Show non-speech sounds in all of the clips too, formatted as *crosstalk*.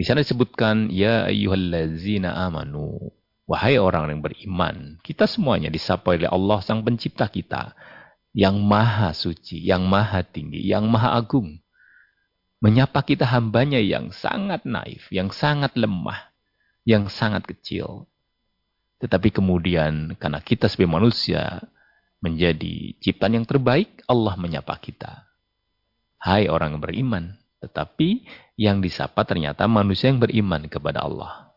Di sana disebutkan, Ya ayyuhallazina amanu. Wahai orang yang beriman. Kita semuanya disapa oleh Allah sang pencipta kita. Yang maha suci, yang maha tinggi, yang maha agung. Menyapa kita hambanya yang sangat naif, yang sangat lemah, yang sangat kecil. Tetapi kemudian karena kita sebagai manusia menjadi ciptaan yang terbaik, Allah menyapa kita. Hai orang yang beriman. Tetapi yang disapa ternyata manusia yang beriman kepada Allah.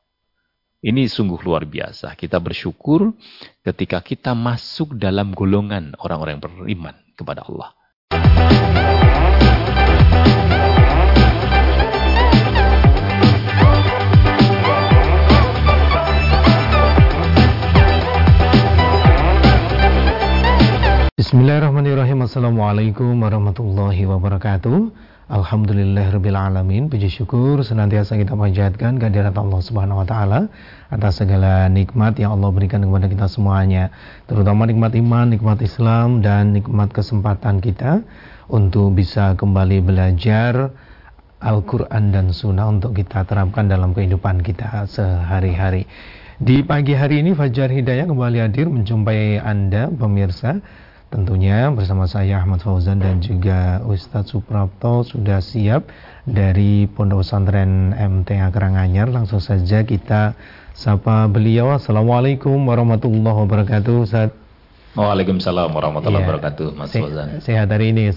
Ini sungguh luar biasa. Kita bersyukur ketika kita masuk dalam golongan orang-orang yang beriman kepada Allah. Bismillahirrahmanirrahim. Assalamualaikum warahmatullahi wabarakatuh. Alhamdulillahirrahmanirrahim. Puji syukur senantiasa kita panjatkan kehadirat Allah Subhanahu wa taala atas segala nikmat yang Allah berikan kepada kita semuanya, terutama nikmat iman, nikmat Islam dan nikmat kesempatan kita untuk bisa kembali belajar Al-Qur'an dan Sunnah untuk kita terapkan dalam kehidupan kita sehari-hari. Di pagi hari ini Fajar Hidayah kembali hadir menjumpai Anda pemirsa Tentunya bersama saya Ahmad Fauzan dan juga Ustadz Suprapto sudah siap dari Pondok Pesantren MTA Karanganyar. Langsung saja kita sapa beliau. Assalamualaikum warahmatullahi wabarakatuh. Waalaikumsalam warahmatullahi ya, wabarakatuh Mas se Fauzan. Sehat hari ini.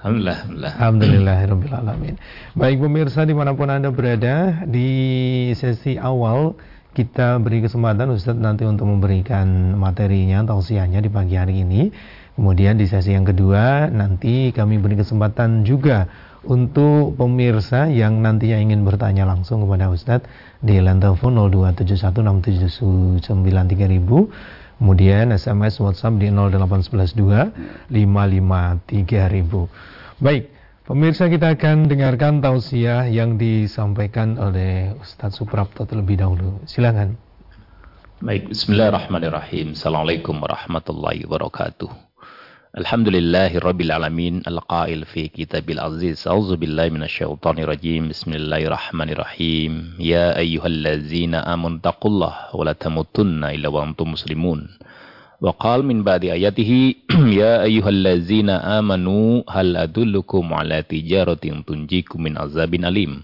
Alhamdulillah. Alhamdulillah. Alhamdulillah. Baik pemirsa di mana pun Anda berada di sesi awal kita beri kesempatan Ustadz nanti untuk memberikan materinya, tausiahnya di pagi hari ini. Kemudian di sesi yang kedua nanti kami beri kesempatan juga untuk pemirsa yang nantinya ingin bertanya langsung kepada Ustadz di line telepon 02166793000 kemudian SMS WhatsApp di 08112 553.000 baik Pemirsa kita akan dengarkan tausiah yang disampaikan oleh Ustadz Suprapto terlebih dahulu. Silakan. Baik, bismillahirrahmanirrahim. Assalamualaikum warahmatullahi wabarakatuh. Alhamdulillahi alamin al-qail fi kitabil aziz. A'udzu billahi minasyaitonir rajim. Bismillahirrahmanirrahim. Ya ayyuhallazina amanu taqullaha wa la tamutunna illa wa antum muslimun. وقال من بعد آياته *clears throat* يا أيها الذين آمنوا هل أدلكم على تجارة تنجيكم من عذاب أليم؟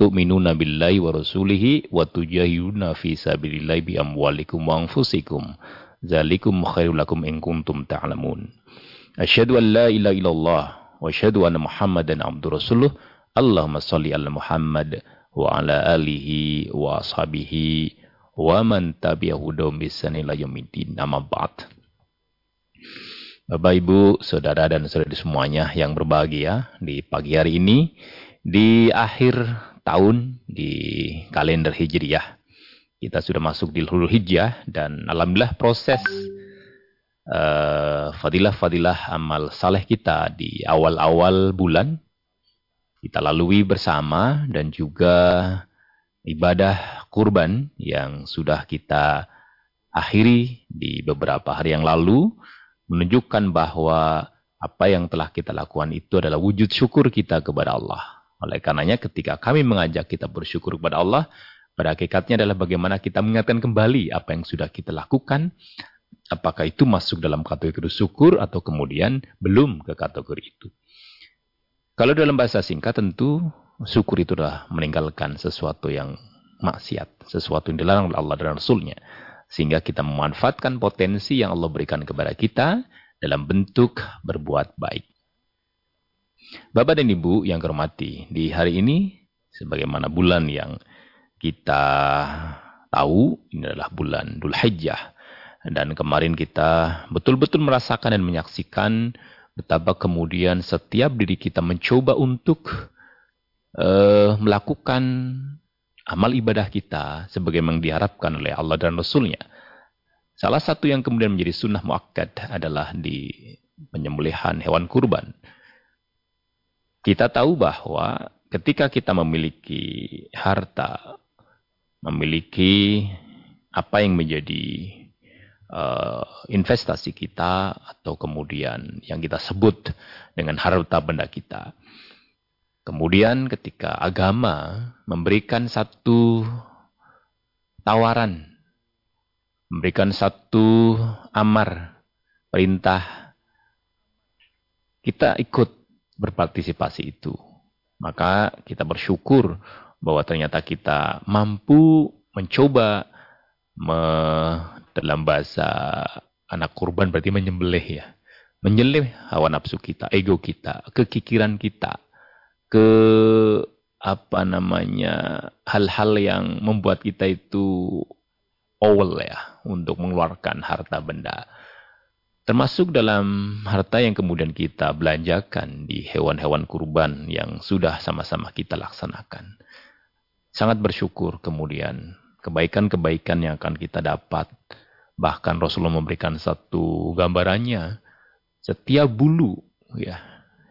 تؤمنون بالله ورسوله وتجاهدون في سبيل الله بأموالكم وأنفسكم. ذلكم خير لكم إن كنتم تعلمون. أشهد أن لا إله إلا الله وأشهد أن محمدا عبد رسوله. اللهم صل على محمد وعلى آله وأصحابه wa man tabi'ahu bisan ila yaumiddin nama ba'd. Bapak Ibu, saudara dan saudari semuanya yang berbahagia di pagi hari ini di akhir tahun di kalender Hijriyah. Kita sudah masuk di Hulu Hijjah dan alhamdulillah proses uh, fadilah-fadilah amal saleh kita di awal-awal bulan kita lalui bersama dan juga ibadah kurban yang sudah kita akhiri di beberapa hari yang lalu menunjukkan bahwa apa yang telah kita lakukan itu adalah wujud syukur kita kepada Allah. Oleh karenanya ketika kami mengajak kita bersyukur kepada Allah, pada hakikatnya adalah bagaimana kita mengingatkan kembali apa yang sudah kita lakukan, apakah itu masuk dalam kategori syukur atau kemudian belum ke kategori itu. Kalau dalam bahasa singkat tentu syukur itu adalah meninggalkan sesuatu yang maksiat, sesuatu yang dilarang oleh Allah dan Rasulnya. Sehingga kita memanfaatkan potensi yang Allah berikan kepada kita dalam bentuk berbuat baik. Bapak dan Ibu yang kehormati, di hari ini sebagaimana bulan yang kita tahu ini adalah bulan Dhul Hijjah. Dan kemarin kita betul-betul merasakan dan menyaksikan betapa kemudian setiap diri kita mencoba untuk uh, melakukan amal ibadah kita sebagaimana diharapkan oleh Allah dan Rasulnya. Salah satu yang kemudian menjadi sunnah muakkad adalah di penyembelihan hewan kurban. Kita tahu bahwa ketika kita memiliki harta, memiliki apa yang menjadi uh, investasi kita atau kemudian yang kita sebut dengan harta benda kita, Kemudian ketika agama memberikan satu tawaran, memberikan satu amar, perintah, kita ikut berpartisipasi itu. Maka kita bersyukur bahwa ternyata kita mampu mencoba me, dalam bahasa anak kurban berarti menyembelih ya. Menyembelih hawa nafsu kita, ego kita, kekikiran kita, ke apa namanya hal-hal yang membuat kita itu awal ya untuk mengeluarkan harta benda. Termasuk dalam harta yang kemudian kita belanjakan di hewan-hewan kurban yang sudah sama-sama kita laksanakan. Sangat bersyukur kemudian kebaikan-kebaikan yang akan kita dapat. Bahkan Rasulullah memberikan satu gambarannya. Setiap bulu ya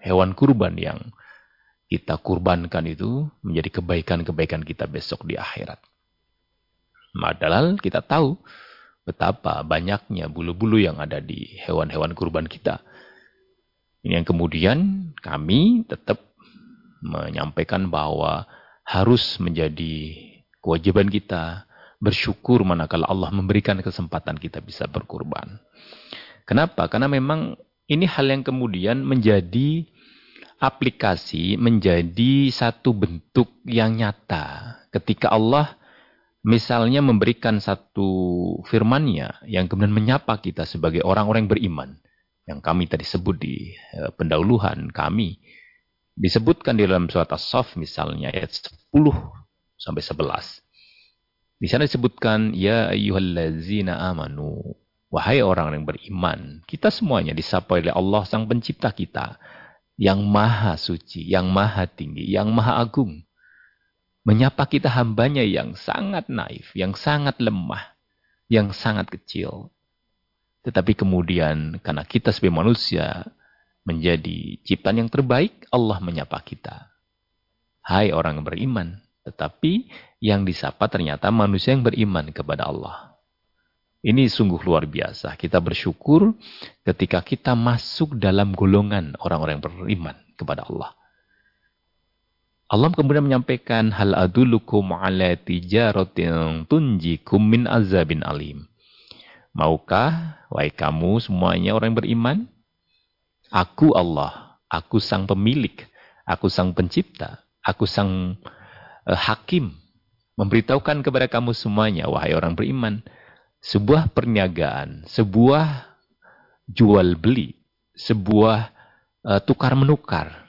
hewan kurban yang kita kurbankan itu menjadi kebaikan-kebaikan kita besok di akhirat. Padahal kita tahu betapa banyaknya bulu-bulu yang ada di hewan-hewan kurban kita. Ini yang kemudian kami tetap menyampaikan bahwa harus menjadi kewajiban kita bersyukur manakala Allah memberikan kesempatan kita bisa berkurban. Kenapa? Karena memang ini hal yang kemudian menjadi aplikasi, menjadi satu bentuk yang nyata ketika Allah misalnya memberikan satu firmannya yang kemudian menyapa kita sebagai orang-orang yang beriman. Yang kami tadi sebut di uh, pendahuluan kami. Disebutkan di dalam surat As-Saf misalnya ayat 10 sampai 11. Di sana disebutkan, Ya ayyuhallazina amanu. Wahai orang yang beriman. Kita semuanya disapa oleh Allah sang pencipta kita. Yang maha suci, yang maha tinggi, yang maha agung menyapa kita hambanya yang sangat naif, yang sangat lemah, yang sangat kecil. Tetapi kemudian karena kita sebagai manusia menjadi ciptaan yang terbaik, Allah menyapa kita. Hai orang yang beriman. Tetapi yang disapa ternyata manusia yang beriman kepada Allah. Ini sungguh luar biasa. Kita bersyukur ketika kita masuk dalam golongan orang-orang yang beriman kepada Allah. Allah kemudian menyampaikan hal adulukum ala tijaratin tunjikum min azabin alim. Maukah wahai kamu semuanya orang yang beriman? Aku Allah, aku sang pemilik, aku sang pencipta, aku sang uh, hakim. Memberitahukan kepada kamu semuanya wahai orang beriman, sebuah perniagaan, sebuah jual beli, sebuah uh, tukar menukar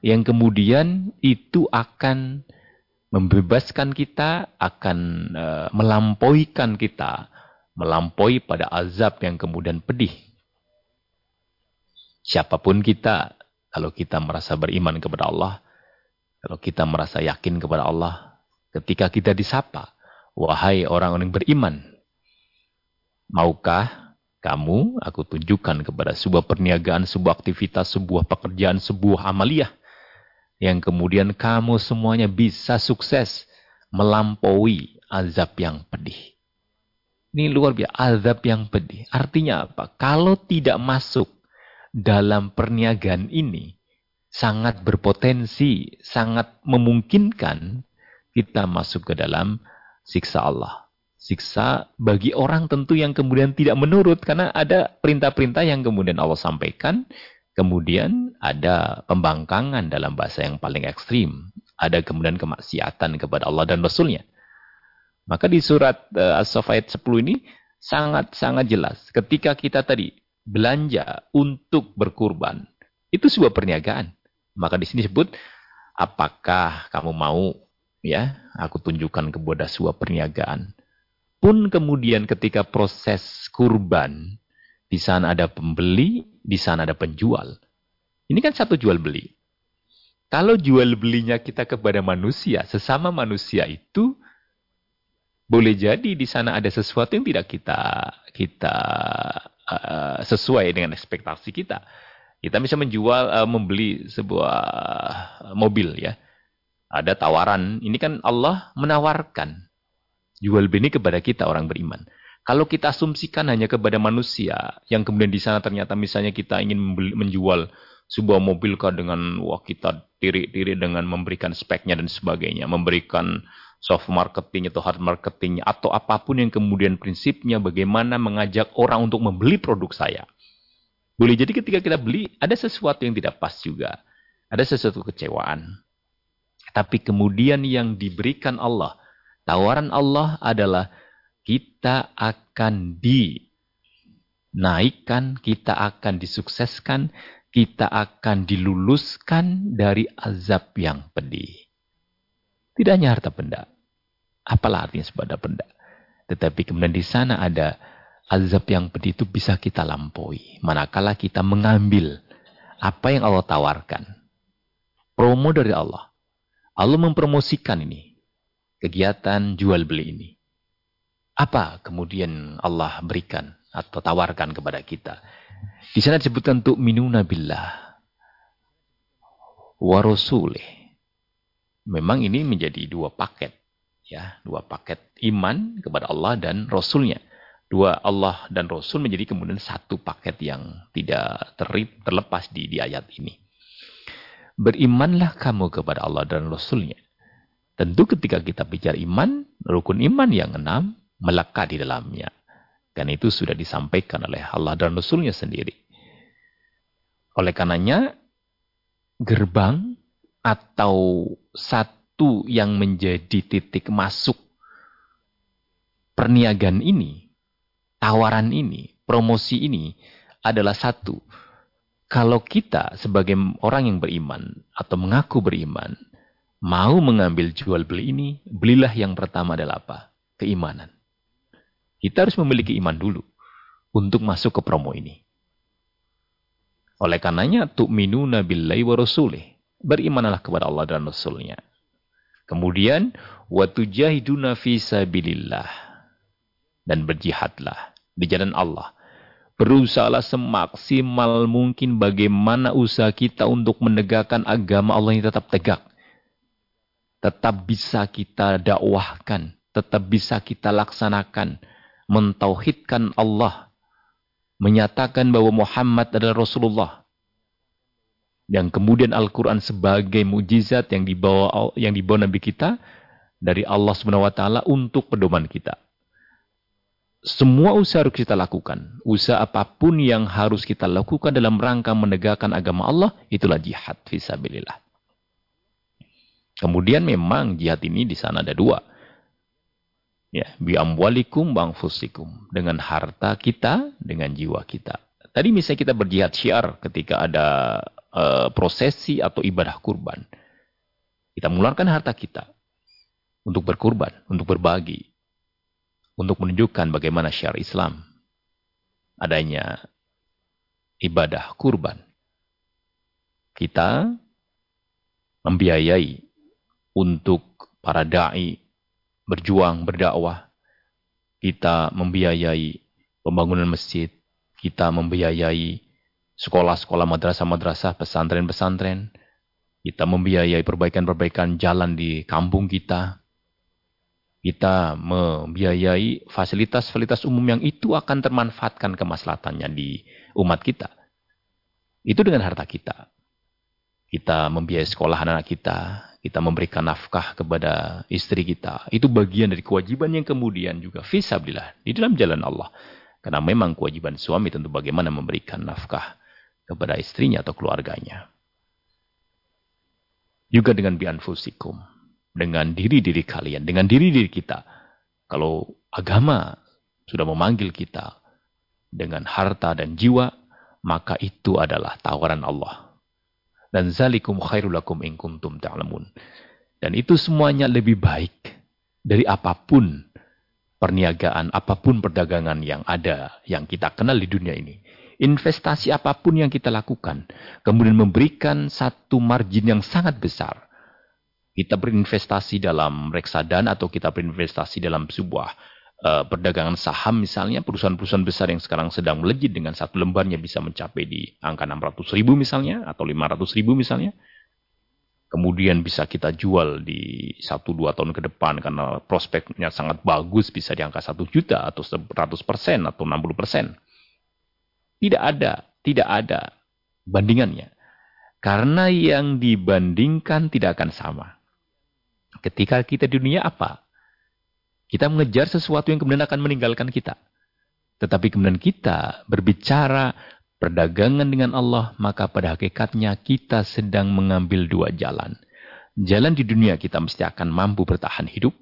yang kemudian itu akan membebaskan kita, akan uh, melampauikan kita, melampaui pada azab yang kemudian pedih. Siapa pun kita, kalau kita merasa beriman kepada Allah, kalau kita merasa yakin kepada Allah, ketika kita disapa, wahai orang-orang beriman, maukah kamu aku tunjukkan kepada sebuah perniagaan, sebuah aktivitas, sebuah pekerjaan, sebuah amaliyah yang kemudian kamu semuanya bisa sukses melampaui azab yang pedih. Ini luar biasa, azab yang pedih. Artinya apa? Kalau tidak masuk dalam perniagaan ini, sangat berpotensi, sangat memungkinkan kita masuk ke dalam siksa Allah. Siksa bagi orang tentu yang kemudian tidak menurut, karena ada perintah-perintah yang kemudian Allah sampaikan, Kemudian ada pembangkangan dalam bahasa yang paling ekstrim. Ada kemudian kemaksiatan kepada Allah dan Rasulnya. Maka di surat uh, As-Saff ayat 10 ini sangat-sangat jelas. Ketika kita tadi belanja untuk berkurban. Itu sebuah perniagaan. Maka di sini disebut, apakah kamu mau ya aku tunjukkan kepada sebuah perniagaan. Pun kemudian ketika proses kurban, di sana ada pembeli, di sana ada penjual. Ini kan satu jual beli. Kalau jual belinya kita kepada manusia, sesama manusia itu boleh jadi di sana ada sesuatu yang tidak kita kita uh, sesuai dengan ekspektasi kita. Kita bisa menjual, uh, membeli sebuah mobil ya. Ada tawaran. Ini kan Allah menawarkan jual beli kepada kita orang beriman. Kalau kita asumsikan hanya kepada manusia, yang kemudian di sana ternyata misalnya kita ingin membeli, menjual sebuah mobil kah dengan wah kita diri-diri dengan memberikan speknya dan sebagainya, memberikan soft marketing atau hard marketing atau apa pun yang kemudian prinsipnya bagaimana mengajak orang untuk membeli produk saya. Boleh jadi ketika kita beli ada sesuatu yang tidak pas juga. Ada sesuatu kecewaan. Tapi kemudian yang diberikan Allah, tawaran Allah adalah kita akan dinaikkan, kita akan disukseskan, kita akan diluluskan dari azab yang pedih. Tidak hanya harta benda. Apalah artinya sebuah benda. Tetapi kemudian di sana ada azab yang pedih itu bisa kita lampaui. Manakala kita mengambil apa yang Allah tawarkan. Promo dari Allah. Allah mempromosikan ini. Kegiatan jual beli ini. Apa kemudian Allah berikan atau tawarkan kepada kita? Di sana disebutkan untuk minuna billah wa Memang ini menjadi dua paket ya, dua paket iman kepada Allah dan Rasulnya. Dua Allah dan Rasul menjadi kemudian satu paket yang tidak terip, terlepas di, di ayat ini. Berimanlah kamu kepada Allah dan Rasulnya. Tentu ketika kita bicara iman, rukun iman yang enam melekat di dalamnya. Karena itu sudah disampaikan oleh Allah dan Rasulnya sendiri. Oleh karenanya, gerbang atau satu yang menjadi titik masuk perniagaan ini, tawaran ini, promosi ini adalah satu. Kalau kita sebagai orang yang beriman atau mengaku beriman, mau mengambil jual beli ini, belilah yang pertama adalah apa? Keimanan. Kita harus memiliki iman dulu untuk masuk ke promo ini. Oleh karenanya, tu'minuna billahi wa rasulih. Berimanlah kepada Allah dan Rasulnya. Kemudian, watujahiduna fi sabilillah. Dan berjihadlah di jalan Allah. Berusahalah semaksimal mungkin bagaimana usaha kita untuk menegakkan agama Allah yang tetap tegak. Tetap bisa kita dakwahkan. Tetap bisa kita laksanakan mentauhidkan Allah, menyatakan bahwa Muhammad adalah Rasulullah. Yang kemudian Al-Quran sebagai mujizat yang dibawa yang dibawa Nabi kita dari Allah Subhanahu untuk pedoman kita. Semua usaha harus kita lakukan. Usaha apa pun yang harus kita lakukan dalam rangka menegakkan agama Allah, itulah jihad visabilillah. Kemudian memang jihad ini di sana ada dua Ya, bi amwalikum bang fusikum. Dengan harta kita, dengan jiwa kita. Tadi misalnya kita berjihad syiar ketika ada uh, prosesi atau ibadah kurban. Kita mengeluarkan harta kita untuk berkurban, untuk berbagi. Untuk menunjukkan bagaimana syiar Islam. Adanya ibadah kurban. Kita membiayai untuk para da'i berjuang, berdakwah. Kita membiayai pembangunan masjid. Kita membiayai sekolah-sekolah madrasah-madrasah, pesantren-pesantren. Kita membiayai perbaikan-perbaikan jalan di kampung kita. Kita membiayai fasilitas-fasilitas umum yang itu akan termanfaatkan kemaslahatannya di umat kita. Itu dengan harta kita. Kita membiayai sekolah anak kita, kita memberikan nafkah kepada istri kita. Itu bagian dari kewajiban yang kemudian juga visabilillah di dalam jalan Allah. Karena memang kewajiban suami tentu bagaimana memberikan nafkah kepada istrinya atau keluarganya. Juga dengan bianfusikum. Dengan diri-diri kalian. Dengan diri-diri kita. Kalau agama sudah memanggil kita dengan harta dan jiwa, maka itu adalah tawaran Allah dan zalikum khairulakum in kuntum ta'lamun. Dan itu semuanya lebih baik dari apa pun perniagaan, apa pun perdagangan yang ada, yang kita kenal di dunia ini. Investasi apa pun yang kita lakukan, kemudian memberikan satu margin yang sangat besar. Kita berinvestasi dalam reksadana atau kita berinvestasi dalam sebuah uh, perdagangan saham misalnya, perusahaan-perusahaan besar yang sekarang sedang melejit dengan satu lembarnya bisa mencapai di angka 600 ribu misalnya, atau 500 ribu misalnya. Kemudian bisa kita jual di 1-2 tahun ke depan karena prospeknya sangat bagus bisa di angka 1 juta atau 100% persen atau 60%. Tidak ada, tidak ada bandingannya. Karena yang dibandingkan tidak akan sama. Ketika kita di dunia apa? Kita mengejar sesuatu yang kemudian akan meninggalkan kita. Tetapi kemudian kita berbicara perdagangan dengan Allah, maka pada hakikatnya kita sedang mengambil dua jalan. Jalan di dunia kita mesti akan mampu bertahan hidup.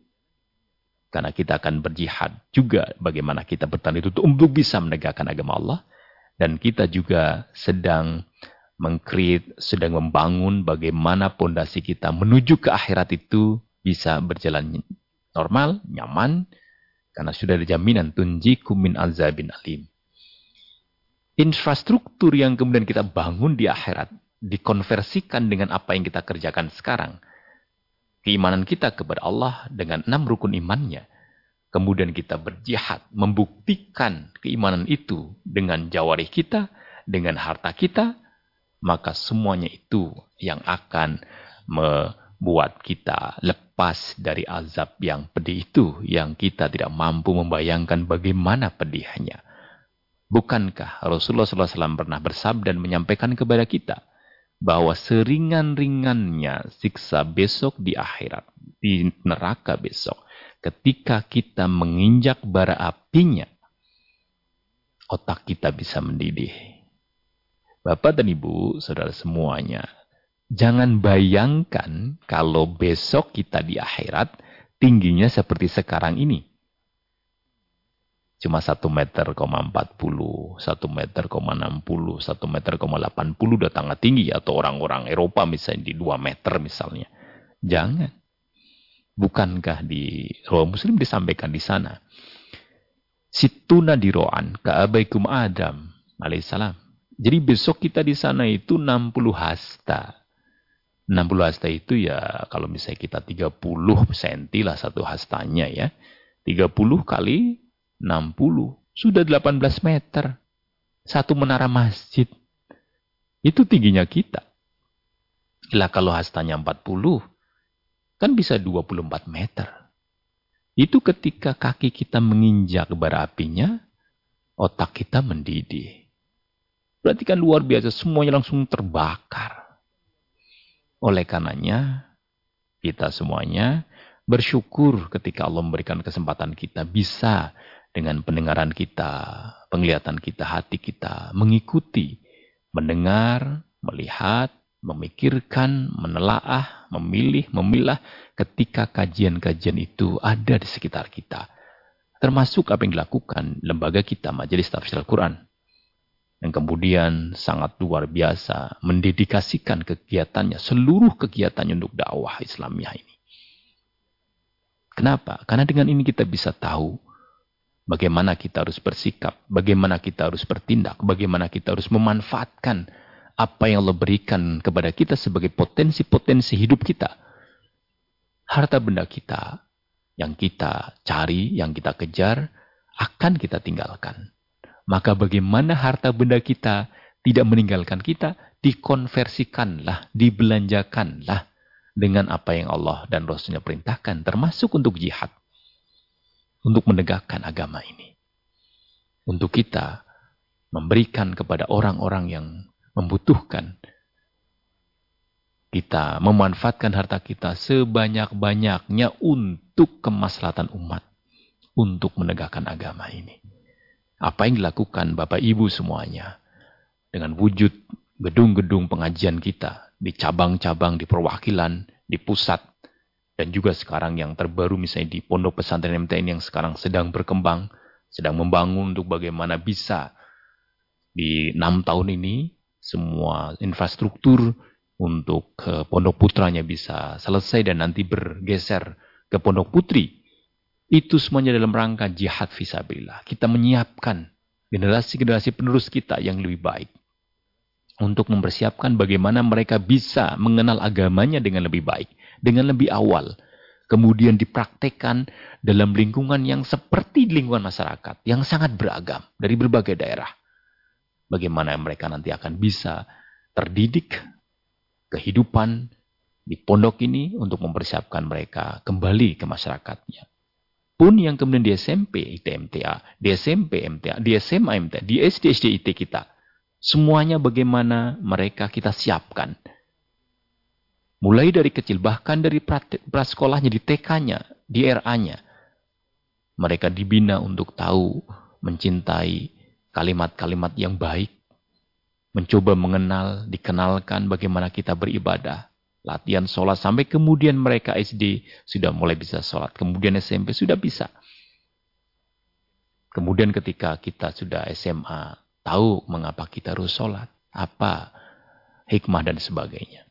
Karena kita akan berjihad juga bagaimana kita bertahan itu untuk bisa menegakkan agama Allah. Dan kita juga sedang mengkreat, sedang membangun bagaimana pondasi kita menuju ke akhirat itu bisa berjalan normal, nyaman, karena sudah ada jaminan tunjikum min azabin alim. Infrastruktur yang kemudian kita bangun di akhirat dikonversikan dengan apa yang kita kerjakan sekarang. Keimanan kita kepada Allah dengan enam rukun imannya. Kemudian kita berjihad, membuktikan keimanan itu dengan jawarih kita, dengan harta kita, maka semuanya itu yang akan membuat kita lepas dari azab yang pedih itu yang kita tidak mampu membayangkan bagaimana pedihnya. Bukankah Rasulullah SAW pernah bersabda dan menyampaikan kepada kita bahwa seringan-ringannya siksa besok di akhirat, di neraka besok, ketika kita menginjak bara apinya, otak kita bisa mendidih Bapak dan Ibu, saudara semuanya, jangan bayangkan kalau besok kita di akhirat tingginya seperti sekarang ini. Cuma 1 meter, 40, 1 meter, 60, 1 meter, 80 udah sangat tinggi. Atau orang-orang Eropa misalnya di 2 meter misalnya. Jangan. Bukankah di roh muslim disampaikan di sana. Situna diro'an ka'abaikum Adam alaihissalam. Jadi besok kita di sana itu 60 hasta. 60 hasta itu ya kalau misalnya kita 30 senti lah satu hastanya ya. 30 kali 60. Sudah 18 meter. Satu menara masjid. Itu tingginya kita. Lah kalau hastanya 40. Kan bisa 24 meter. Itu ketika kaki kita menginjak bara apinya. Otak kita mendidih. Berarti kan luar biasa, semuanya langsung terbakar. Oleh karenanya, kita semuanya bersyukur ketika Allah memberikan kesempatan kita bisa dengan pendengaran kita, penglihatan kita, hati kita, mengikuti, mendengar, melihat, memikirkan, menelaah, memilih, memilah ketika kajian-kajian itu ada di sekitar kita. Termasuk apa yang dilakukan lembaga kita, Majelis Tafsir Al-Quran yang kemudian sangat luar biasa mendedikasikan kegiatannya, seluruh kegiatannya untuk dakwah Islamiah ini. Kenapa? Karena dengan ini kita bisa tahu bagaimana kita harus bersikap, bagaimana kita harus bertindak, bagaimana kita harus memanfaatkan apa yang Allah berikan kepada kita sebagai potensi-potensi hidup kita. Harta benda kita yang kita cari, yang kita kejar, akan kita tinggalkan. Maka bagaimana harta benda kita tidak meninggalkan kita, dikonversikanlah, dibelanjakanlah dengan apa yang Allah dan Rasulnya perintahkan, termasuk untuk jihad. Untuk menegakkan agama ini. Untuk kita memberikan kepada orang-orang yang membutuhkan. Kita memanfaatkan harta kita sebanyak-banyaknya untuk kemaslahatan umat. Untuk menegakkan agama ini. Apa yang dilakukan Bapak Ibu semuanya dengan wujud gedung-gedung pengajian kita di cabang-cabang, di perwakilan, di pusat, dan juga sekarang yang terbaru misalnya di Pondok Pesantren MTN yang sekarang sedang berkembang, sedang membangun untuk bagaimana bisa di enam tahun ini semua infrastruktur untuk ke Pondok Putranya bisa selesai dan nanti bergeser ke Pondok Putri itu semuanya dalam rangka jihad visabilillah. Kita menyiapkan generasi-generasi penerus kita yang lebih baik. Untuk mempersiapkan bagaimana mereka bisa mengenal agamanya dengan lebih baik. Dengan lebih awal. Kemudian dipraktekkan dalam lingkungan yang seperti lingkungan masyarakat. Yang sangat beragam dari berbagai daerah. Bagaimana mereka nanti akan bisa terdidik kehidupan di pondok ini untuk mempersiapkan mereka kembali ke masyarakatnya pun yang kemudian di SMP IT MTA, di SMP MTA, di SMA MTA, di SD SD IT kita Semuanya bagaimana mereka kita siapkan. Mulai dari kecil, bahkan dari prasekolahnya, di TK-nya, di RA-nya. Mereka dibina untuk tahu, mencintai kalimat-kalimat yang baik. Mencoba mengenal, dikenalkan bagaimana kita beribadah. Latihan sholat sampai kemudian mereka SD sudah mulai bisa sholat. Kemudian SMP sudah bisa. Kemudian ketika kita sudah SMA, tahu mengapa kita harus sholat. Apa hikmah dan sebagainya.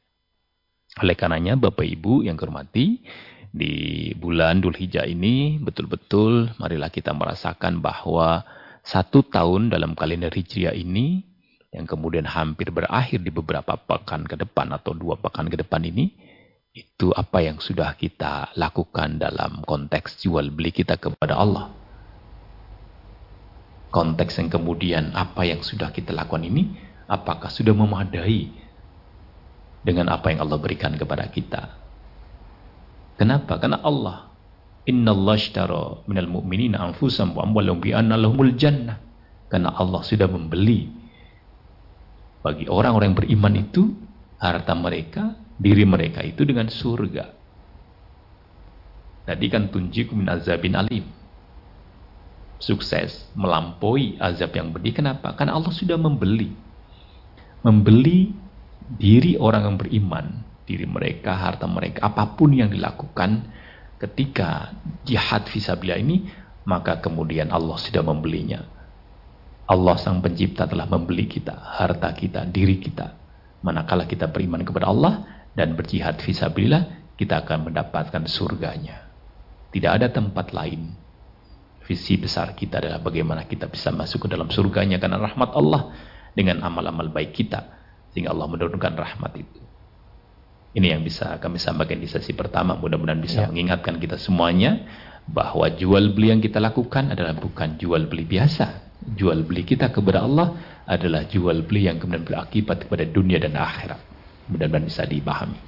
Oleh karenanya Bapak Ibu yang hormati, di bulan Dhul Hijjah ini betul-betul marilah kita merasakan bahwa satu tahun dalam kalender Hijriah ini yang kemudian hampir berakhir di beberapa pekan ke depan atau dua pekan ke depan ini itu apa yang sudah kita lakukan dalam konteks jual beli kita kepada Allah. Konteks yang kemudian apa yang sudah kita lakukan ini apakah sudah memadai dengan apa yang Allah berikan kepada kita. Kenapa? Karena Allah Inna Allah minal mu'minina anfusam wa amwalahum bi anna lahumul jannah. Karena Allah sudah membeli bagi orang-orang yang beriman itu harta mereka, diri mereka itu dengan surga. Tadi kan tunjiku min azabin alim. Sukses melampaui azab yang pedih. Kenapa? Karena Allah sudah membeli. Membeli diri orang yang beriman, diri mereka, harta mereka, apa pun yang dilakukan ketika jihad visabilillah ini, maka kemudian Allah sudah membelinya. Allah sang pencipta telah membeli kita, harta kita, diri kita. Manakala kita beriman kepada Allah dan berjihad visabilillah, kita akan mendapatkan surganya. Tidak ada tempat lain. Visi besar kita adalah bagaimana kita bisa masuk ke dalam surganya karena rahmat Allah dengan amal-amal baik kita sehingga Allah menurunkan rahmat itu. Ini yang bisa kami sampaikan di sesi pertama. Mudah-mudahan bisa ya. mengingatkan kita semuanya bahwa jual beli yang kita lakukan adalah bukan jual beli biasa. Jual beli kita kepada Allah adalah jual beli yang kemudian berakibat kepada dunia dan akhirat. Mudah-mudahan bisa dipahami.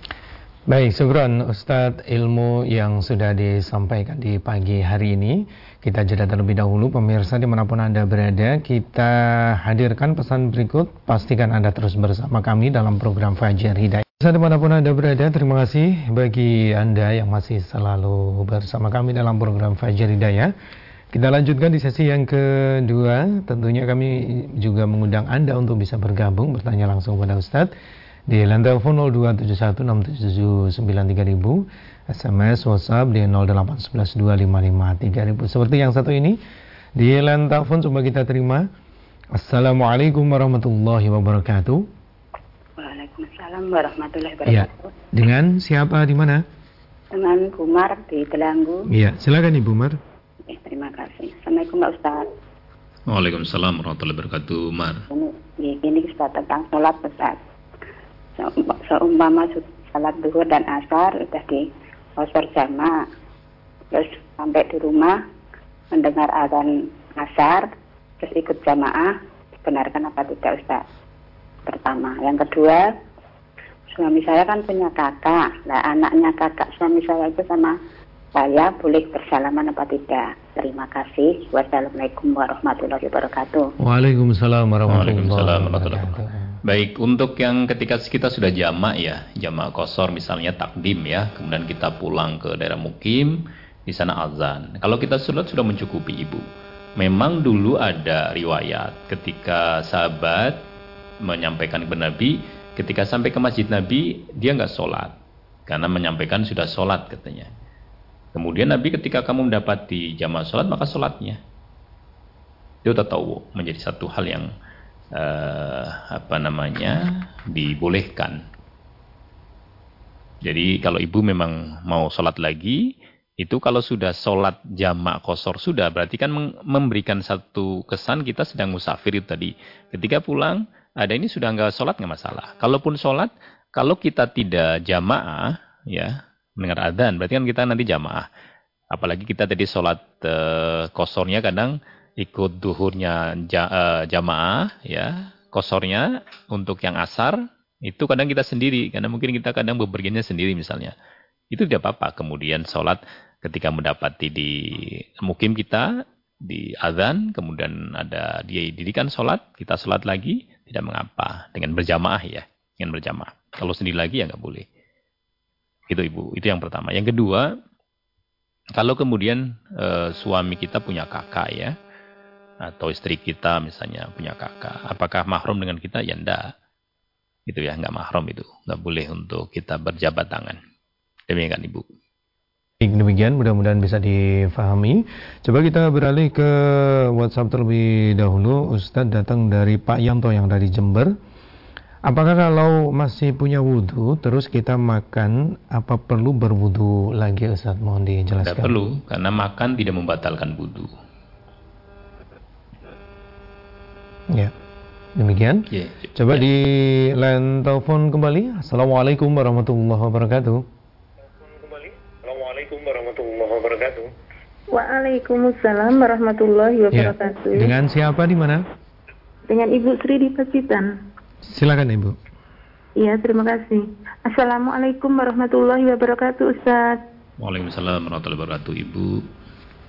Baik, syukran Ustadz ilmu yang sudah disampaikan di pagi hari ini. Kita jeda terlebih dahulu, pemirsa di mana pun Anda berada, kita hadirkan pesan berikut. Pastikan Anda terus bersama kami dalam program Fajar Hidayah. Pemirsa di mana pun Anda berada, terima kasih bagi Anda yang masih selalu bersama kami dalam program Fajar Hidayah. Kita lanjutkan di sesi yang kedua. Tentunya kami juga mengundang Anda untuk bisa bergabung, bertanya langsung kepada Ustadz di lantai telepon 02716793000 SMS WhatsApp di 08112553000 seperti yang satu ini di lantai telepon coba kita terima Assalamualaikum warahmatullahi wabarakatuh Waalaikumsalam warahmatullahi ya. wabarakatuh. Ya. dengan siapa di mana? Dengan Bumar di Telanggu. Iya silakan Ibu Umar eh, terima kasih. Assalamualaikum Pak Ustaz. Waalaikumsalam warahmatullahi wabarakatuh Umar ini, ini Ustaz tentang sholat Ustaz. Seumpama salat duhur dan asar udah di kosor jama terus sampai di rumah mendengar azan asar terus ikut jamaah benarkan apa tidak Ustaz pertama. Yang kedua suami saya kan punya kakak. Nah anaknya kakak suami saya itu sama saya boleh bersalaman apa tidak. Terima kasih. Wassalamualaikum warahmatullahi wabarakatuh. Waalaikumsalam warahmatullahi wabarakatuh. Baik, untuk yang ketika kita sudah jamak ya, jamak kosor misalnya takdim ya, kemudian kita pulang ke daerah mukim, di sana azan. Kalau kita sholat sudah mencukupi ibu. Memang dulu ada riwayat ketika sahabat menyampaikan kepada Nabi, ketika sampai ke masjid Nabi, dia nggak sholat. Karena menyampaikan sudah sholat katanya. Kemudian Nabi ketika kamu mendapati jamaah sholat, maka sholatnya. Itu tahu menjadi satu hal yang uh, apa namanya dibolehkan. Jadi kalau ibu memang mau sholat lagi, itu kalau sudah sholat jamak kosor sudah, berarti kan memberikan satu kesan kita sedang musafir itu tadi. Ketika pulang, ada ini sudah nggak sholat nggak masalah. Kalaupun sholat, kalau kita tidak jamaah, ya mendengar adzan, berarti kan kita nanti jamaah. Apalagi kita tadi sholat uh, kosornya kadang ikut duhurnya uh, jamaah ya kosornya untuk yang asar itu kadang kita sendiri karena mungkin kita kadang bepergiannya sendiri misalnya itu tidak apa-apa kemudian sholat ketika mendapati di mukim kita di azan, kemudian ada dia dirikan sholat, kita sholat lagi, tidak mengapa. Dengan berjamaah ya, dengan berjamaah. Kalau sendiri lagi ya nggak boleh. Itu ibu, itu yang pertama. Yang kedua, kalau kemudian e, suami kita punya kakak ya, atau istri kita misalnya punya kakak, apakah mahrum dengan kita? Ya enggak. Itu ya, nggak mahrum itu. Nggak boleh untuk kita berjabat tangan. Demikian ibu. Demikian mudah-mudahan bisa difahami. Coba kita beralih ke WhatsApp terlebih dahulu. Ustadz datang dari Pak Yanto yang dari Jember. Apakah kalau masih punya wudhu terus kita makan apa perlu berwudhu lagi Ustadz? Mohon dijelaskan. Tidak perlu karena makan tidak membatalkan wudhu. Ya. Demikian. Ya, Coba ya. di line telepon kembali. Assalamualaikum warahmatullahi wabarakatuh. Waalaikumsalam warahmatullahi ya. wabarakatuh. Ya. Dengan siapa di mana? Dengan Ibu Sri di Pacitan. Silakan Ibu. Iya, terima kasih. Assalamualaikum warahmatullahi wabarakatuh, Ustaz. Waalaikumsalam warahmatullahi wabarakatuh, Ibu.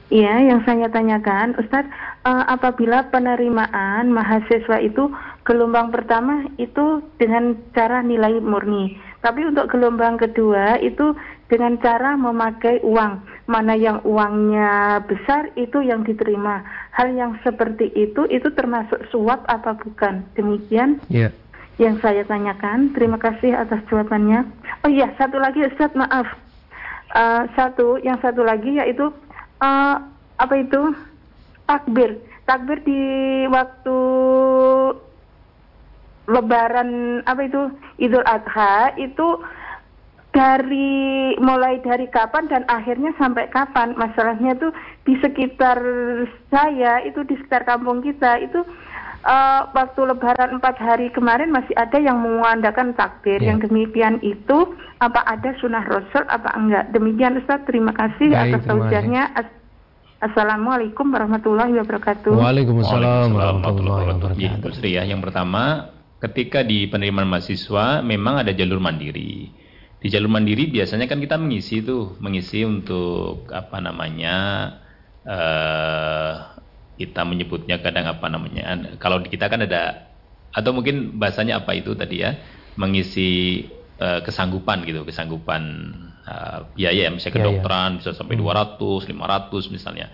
Iya, yang saya tanyakan, Ustadz, uh, apabila penerimaan mahasiswa itu gelombang pertama itu dengan cara nilai murni, tapi untuk gelombang kedua itu dengan cara memakai uang, mana yang uangnya besar itu yang diterima. Hal yang seperti itu itu termasuk suap apa bukan? Demikian. Yeah. Yang saya tanyakan. Terima kasih atas jawabannya. Oh iya, satu lagi Ustadz, maaf. Uh, satu, yang satu lagi yaitu uh, apa itu takbir takbir di waktu lebaran apa itu idul adha itu dari mulai dari kapan dan akhirnya sampai kapan masalahnya tuh di sekitar saya itu di sekitar kampung kita itu uh, waktu lebaran empat hari kemarin masih ada yang mengandalkan takbir yeah. yang demikian itu apa ada sunnah rasul apa enggak demikian Ustaz terima kasih Baik, atas tausiahnya Assalamualaikum warahmatullahi wabarakatuh. Waalaikumsalam warahmatullahi wabarakatuh. Ya, yang pertama, ketika di penerimaan mahasiswa memang ada jalur mandiri. Di jalur mandiri biasanya kan kita mengisi itu, mengisi untuk apa namanya uh, kita menyebutnya kadang apa namanya. Kalau di kita kan ada atau mungkin bahasanya apa itu tadi ya, mengisi uh, kesanggupan gitu, kesanggupan uh, biaya ya, misalnya iya, iya. kedokteran yeah. bisa sampai hmm. 200, 500 misalnya.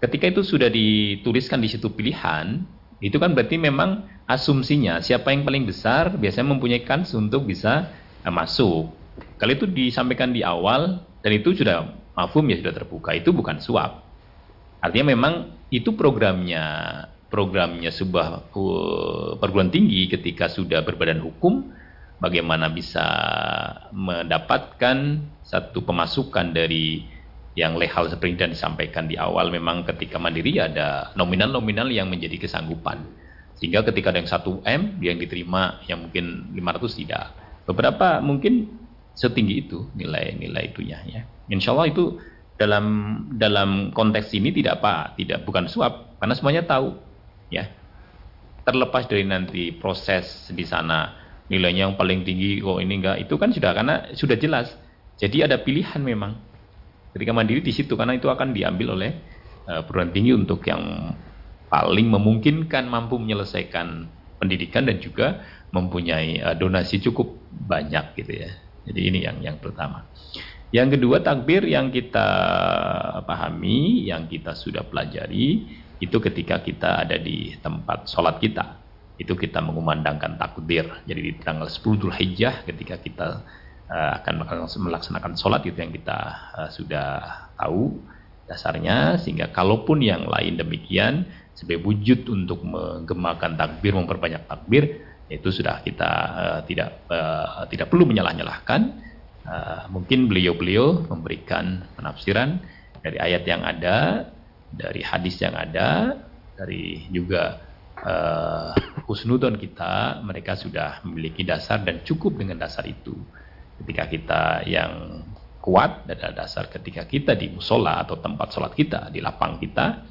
Ketika itu sudah dituliskan di situ pilihan, itu kan berarti memang asumsinya siapa yang paling besar biasanya mempunyai kans untuk bisa uh, masuk. Kalau itu disampaikan di awal dan itu sudah mafum ya sudah terbuka, itu bukan suap. Artinya memang itu programnya programnya sebuah uh, perguruan tinggi ketika sudah berbadan hukum bagaimana bisa mendapatkan satu pemasukan dari yang lehal seperti yang disampaikan di awal memang ketika mandiri ada nominal-nominal yang menjadi kesanggupan sehingga ketika ada yang 1 M yang diterima yang mungkin 500 tidak beberapa mungkin setinggi itu nilai-nilai itunya ya. Insya Allah itu dalam dalam konteks ini tidak apa tidak bukan suap karena semuanya tahu ya. Terlepas dari nanti proses di sana nilainya yang paling tinggi kok ini enggak itu kan sudah karena sudah jelas. Jadi ada pilihan memang. Ketika mandiri di situ karena itu akan diambil oleh uh, perguruan tinggi untuk yang paling memungkinkan mampu menyelesaikan pendidikan dan juga mempunyai uh, donasi cukup banyak gitu ya jadi ini yang yang pertama. Yang kedua takbir yang kita pahami yang kita sudah pelajari itu ketika kita ada di tempat sholat kita. Itu kita mengumandangkan takbir. Jadi di tanggal 10 Dhul Hijjah ketika kita uh, akan melaksanakan sholat itu yang kita uh, sudah tahu dasarnya. Sehingga kalaupun yang lain demikian sebagai wujud untuk menggemakan takbir memperbanyak takbir itu sudah kita uh, tidak uh, tidak perlu menyalah-nyalahkan uh, mungkin beliau-beliau memberikan penafsiran dari ayat yang ada dari hadis yang ada dari juga uh, husnudon kita, mereka sudah memiliki dasar dan cukup dengan dasar itu. Ketika kita yang kuat dan dasar ketika kita di musola atau tempat sholat kita, di lapang kita,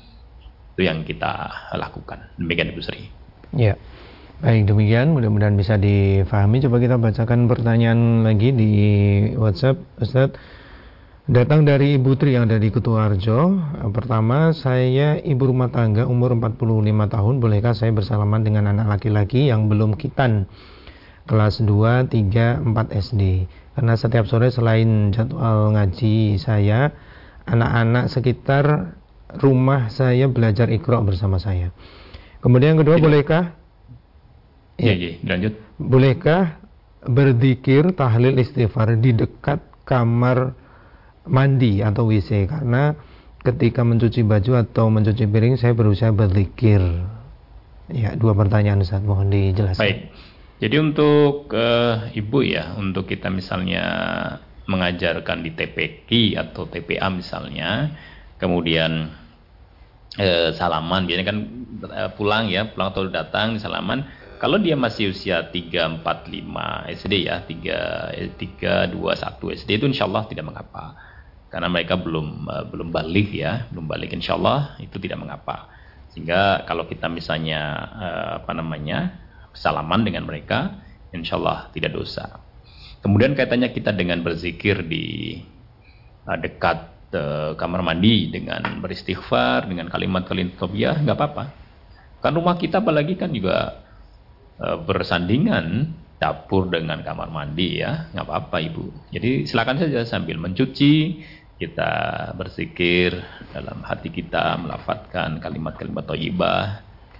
itu yang kita lakukan. Demikian Ibu Sri. Ya. Baik, demikian mudah-mudahan bisa difahami. Coba kita bacakan pertanyaan lagi di WhatsApp, Ustaz. Datang dari Ibu Tri yang ada di Kutuarjo. Pertama, saya ibu rumah tangga umur 45 tahun. Bolehkah saya bersalaman dengan anak laki-laki yang belum kitan? Kelas 2, 3, 4 SD. Karena setiap sore selain jadwal ngaji saya, anak-anak sekitar rumah saya belajar ikro bersama saya. Kemudian yang kedua, bolehkah? Iya, iya, lanjut. Bolehkah berzikir tahlil istighfar di dekat kamar mandi atau WC karena ketika mencuci baju atau mencuci piring saya berusaha berzikir. Ya, dua pertanyaan Ustaz, mohon dijelaskan. Baik. Jadi untuk uh, Ibu ya, untuk kita misalnya mengajarkan di TPQ atau TPA misalnya, kemudian uh, salaman, biasanya kan uh, pulang ya, pulang atau datang salaman, kalau dia masih usia 3, 4, 5 SD ya, 3, 3 2, 1 SD itu insya Allah tidak mengapa karena mereka belum uh, belum balik ya, belum balik insya Allah itu tidak mengapa. Sehingga kalau kita misalnya uh, apa namanya salaman dengan mereka, insya Allah tidak dosa. Kemudian kaitannya kita dengan berzikir di uh, dekat kamar mandi dengan beristighfar dengan kalimat-kalimat tobiah nggak apa-apa. Kan rumah kita apalagi kan juga bersandingan dapur dengan kamar mandi ya nggak apa-apa ibu. Jadi silakan saja sambil mencuci kita berzikir dalam hati kita melafatkan kalimat-kalimat thayyibah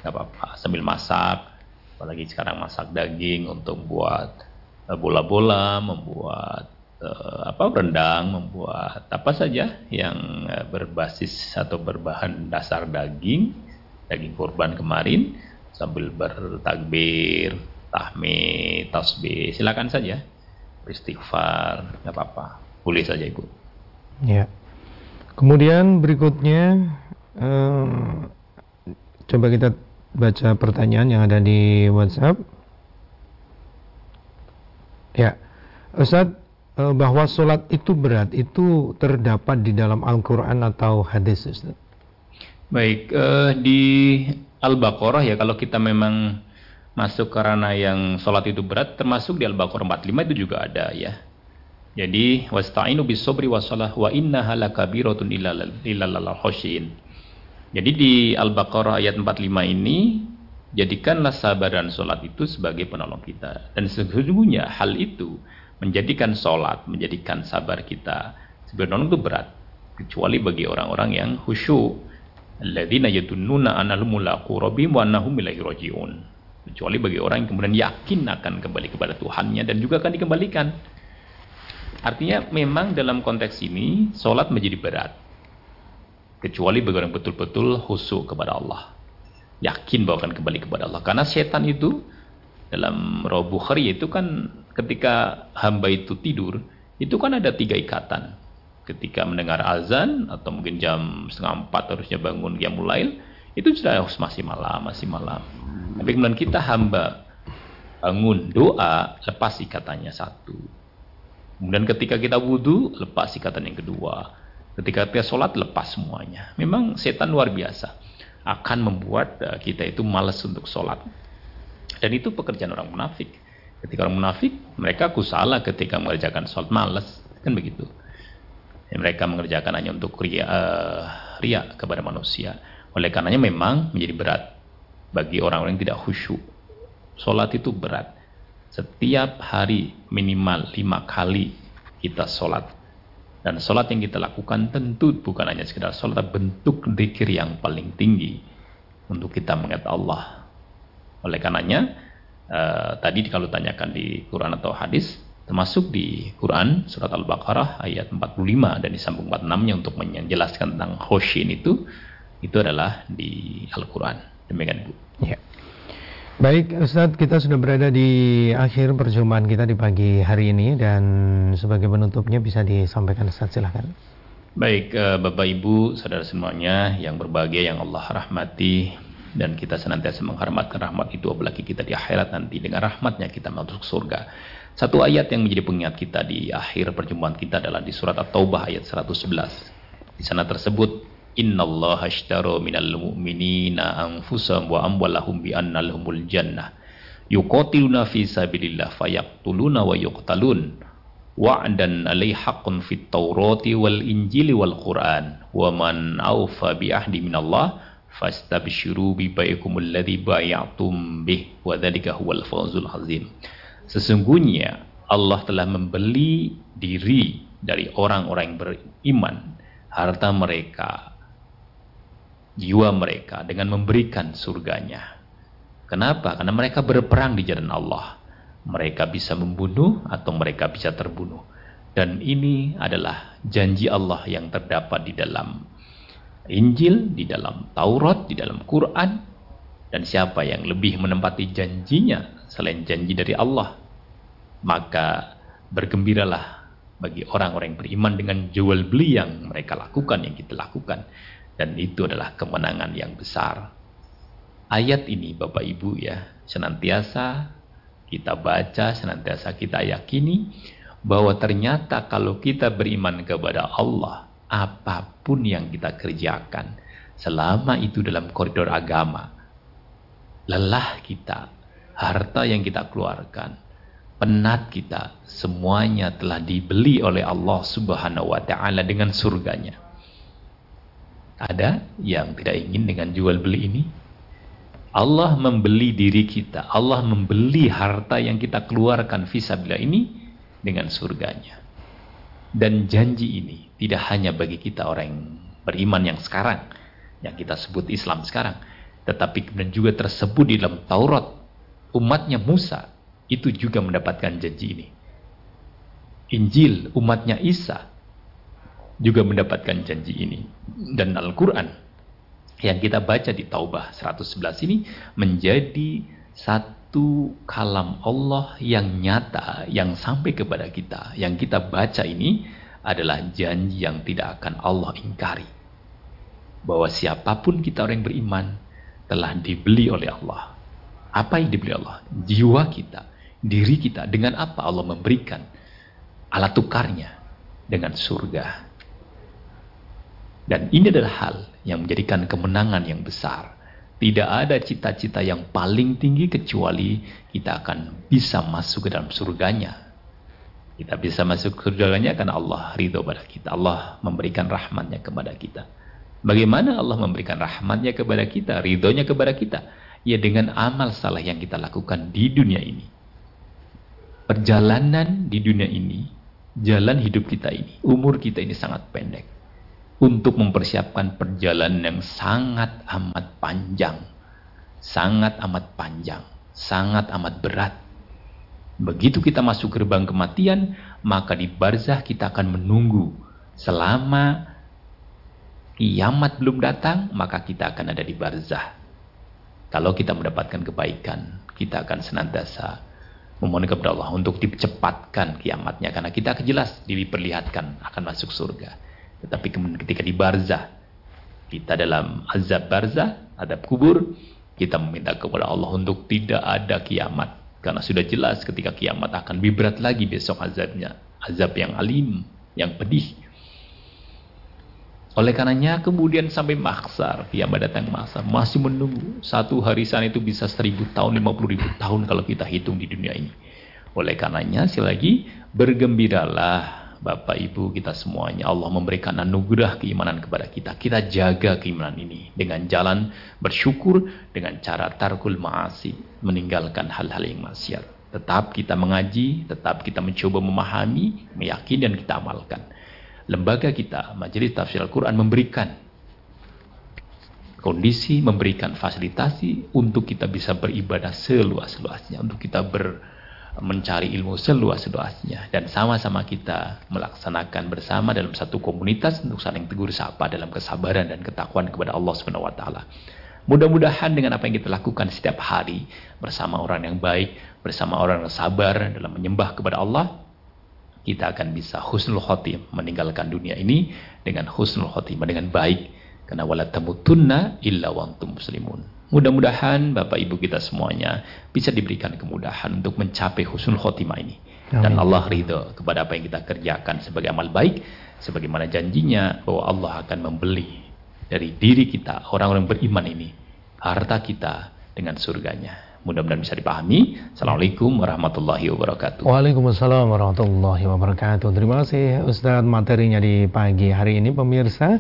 nggak apa-apa sambil masak. Apalagi sekarang masak daging untuk buat eh, bola-bola membuat uh, apa rendang membuat apa saja yang berbasis atau berbahan dasar daging daging kurban kemarin sambil bertakbir tahmid tasbih silakan saja beristighfar nggak apa-apa boleh saja ibu Ya. Kemudian berikutnya eh, coba kita baca pertanyaan yang ada di WhatsApp. Ya, Ustaz, eh, bahwa sholat itu berat itu terdapat di dalam Al-Quran atau hadis Ustaz? Baik, eh, di Al-Baqarah ya kalau kita memang masuk karena yang sholat itu berat termasuk di Al-Baqarah 45 itu juga ada ya jadi wasta'inu bis sabri wasalah wa innaha lakabiratun illal khosyin. Jadi di Al-Baqarah ayat 45 ini jadikanlah sabar dan sholat itu sebagai penolong kita. Dan sesungguhnya hal itu menjadikan sholat, menjadikan sabar kita penolong itu berat. Kecuali bagi orang-orang yang khusyuk. Alladzina yadunnuna annahum mulaqu rabbihim wa annahum ilaihi raji'un. Kecuali bagi orang yang kemudian yakin akan kembali kepada Tuhannya dan juga akan dikembalikan. Artinya memang dalam konteks ini sholat menjadi berat. Kecuali bagi orang betul-betul khusyuk kepada Allah. Yakin bahwa akan kembali kepada Allah. Karena setan itu dalam roh Bukhari itu kan ketika hamba itu tidur, itu kan ada tiga ikatan. Ketika mendengar azan atau mungkin jam setengah empat harusnya bangun dia mulai, itu sudah masih malam, masih malam. Tapi kemudian kita hamba bangun doa, lepas ikatannya satu Kemudian ketika kita wudhu, lepas ikatan yang kedua. Ketika kita sholat, lepas semuanya. Memang setan luar biasa. Akan membuat eh, kita itu malas untuk sholat. Dan itu pekerjaan orang munafik. Ketika orang munafik, mereka kusala ketika mengerjakan sholat malas. Kan begitu. Ya, mereka mengerjakan hanya untuk ria, uh, ria kepada manusia. Oleh karenanya memang menjadi berat bagi orang-orang yang tidak khusyuk. Sholat itu berat setiap hari minimal lima kali kita sholat. Dan sholat yang kita lakukan tentu bukan hanya sekedar sholat, tapi bentuk dikir yang paling tinggi untuk kita mengingat Allah. Oleh karenanya, uh, tadi kalau tanyakan di Quran atau hadis, termasuk di Quran surat Al-Baqarah ayat 45 dan disambung 46-nya untuk menjelaskan tentang khosyin itu, itu adalah di Al-Quran. Demikian Bu. Ya. Baik Ustadz, kita sudah berada di akhir perjumpaan kita di pagi hari ini dan sebagai penutupnya bisa disampaikan Ustadz silahkan. Baik uh, Bapak Ibu, saudara semuanya yang berbahagia yang Allah rahmati dan kita senantiasa menghormatkan rahmat itu apalagi kita di akhirat nanti dengan rahmatnya kita masuk surga. Satu ayat yang menjadi pengingat kita di akhir perjumpaan kita adalah di surat At-Taubah ayat 111. Di sana tersebut innallaha ashtara minal mu'minina anfusahum wa amwalahum bi anna lahumul jannah. Yuqatiluna fi sabilillah fayaqtuluna wa yuqtalun. Wa'dan alai haqqun fit Taurati wal Injili wal Quran. Wa man awfa bi ahdi minallah fastabshiru bi baikum alladhi bay'atum bih. Wa dzalika huwal fawzul azim sesungguhnya Allah telah membeli diri dari orang-orang yang beriman harta mereka jiwa mereka dengan memberikan surganya kenapa karena mereka berperang di jalan Allah mereka bisa membunuh atau mereka bisa terbunuh. Dan ini adalah janji Allah yang terdapat di dalam Injil, di dalam Taurat, di dalam Quran. Dan siapa yang lebih menempati janjinya selain janji dari Allah, maka bergembiralah bagi orang-orang yang beriman dengan jual beli yang mereka lakukan, yang kita lakukan. Dan itu adalah kemenangan yang besar. Ayat ini Bapak Ibu ya, senantiasa kita baca, senantiasa kita yakini bahwa ternyata kalau kita beriman kepada Allah, apa pun yang kita kerjakan, selama itu dalam koridor agama, lelah kita, harta yang kita keluarkan, penat kita, semuanya telah dibeli oleh Allah Subhanahu wa taala dengan surganya. Ada yang tidak ingin dengan jual beli ini? Allah membeli diri kita, Allah membeli harta yang kita keluarkan visabila ini dengan surganya. Dan janji ini tidak hanya bagi kita orang yang beriman yang sekarang, yang kita sebut Islam sekarang, tetapi kemudian juga tersebut di dalam Taurat, umatnya Musa itu juga mendapatkan janji ini. Injil umatnya Isa juga mendapatkan janji ini. Dan Al-Qur'an yang kita baca di Taubah 111 ini menjadi satu kalam Allah yang nyata yang sampai kepada kita. Yang kita baca ini adalah janji yang tidak akan Allah ingkari. Bahwa siapa pun kita orang yang beriman telah dibeli oleh Allah. Apa yang dibeli Allah? Jiwa kita diri kita dengan apa Allah memberikan alat tukarnya dengan surga dan ini adalah hal yang menjadikan kemenangan yang besar. Tidak ada cita-cita yang paling tinggi kecuali kita akan bisa masuk ke dalam surganya. Kita bisa masuk ke surganya karena Allah ridho pada kita. Allah memberikan rahmatnya kepada kita. Bagaimana Allah memberikan rahmatnya kepada kita, ridhonya kepada kita? Ya dengan amal salah yang kita lakukan di dunia ini. Perjalanan di dunia ini, jalan hidup kita ini, umur kita ini sangat pendek untuk mempersiapkan perjalanan yang sangat amat panjang. Sangat amat panjang. Sangat amat berat. Begitu kita masuk gerbang kematian, maka di barzah kita akan menunggu. Selama kiamat belum datang, maka kita akan ada di barzah. Kalau kita mendapatkan kebaikan, kita akan senantiasa memohon kepada Allah untuk dicepatkan kiamatnya. Karena kita jelas diperlihatkan akan masuk surga. Tetapi ketika di barzah, kita dalam azab barzah, azab kubur, kita meminta kepada Allah untuk tidak ada kiamat. Karena sudah jelas ketika kiamat akan lebih berat lagi besok azabnya. Azab yang alim, yang pedih. Oleh karenanya kemudian sampai maksar, kiamat datang maksar, masih menunggu. Satu hari sana itu bisa seribu tahun, lima puluh ribu tahun kalau kita hitung di dunia ini. Oleh karenanya, sekali lagi, bergembiralah Bapak Ibu kita semuanya Allah memberikan anugerah keimanan kepada kita kita jaga keimanan ini dengan jalan bersyukur dengan cara tarkul ma'asi meninggalkan hal-hal yang maksiat tetap kita mengaji tetap kita mencoba memahami meyakini dan kita amalkan lembaga kita majelis tafsir Al-Quran memberikan kondisi memberikan fasilitasi untuk kita bisa beribadah seluas-luasnya untuk kita ber mencari ilmu seluas-luasnya dan sama-sama kita melaksanakan bersama dalam satu komunitas untuk saling tegur sapa dalam kesabaran dan ketakwaan kepada Allah Subhanahu wa taala. Mudah-mudahan dengan apa yang kita lakukan setiap hari bersama orang yang baik, bersama orang yang sabar dalam menyembah kepada Allah, kita akan bisa husnul khotim meninggalkan dunia ini dengan husnul khotimah dengan baik karena wala tamutunna illa wa antum muslimun. Mudah-mudahan Bapak Ibu kita semuanya bisa diberikan kemudahan untuk mencapai husnul khotimah ini. Amin. Dan Allah ridho kepada apa yang kita kerjakan sebagai amal baik. Sebagaimana janjinya bahwa Allah akan membeli dari diri kita, orang-orang beriman ini, harta kita dengan surganya. Mudah-mudahan bisa dipahami. Assalamualaikum warahmatullahi wabarakatuh. Waalaikumsalam warahmatullahi wabarakatuh. Terima kasih Ustadz materinya di pagi hari ini pemirsa.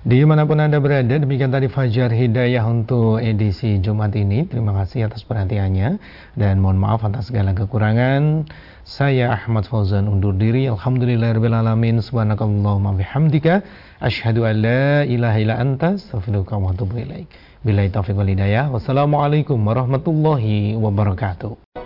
Di mana pun Anda berada, demikian tadi Fajar Hidayah untuk edisi Jumat ini. Terima kasih atas perhatiannya dan mohon maaf atas segala kekurangan. Saya Ahmad Fauzan undur diri. Alhamdulillahirrahmanirrahim. Subhanakallahumma bihamdika. Ashadu an la ilaha illa anta. Astaghfiruka wa atubu. Bila taufiq wal hidayah. Wassalamualaikum warahmatullahi wabarakatuh.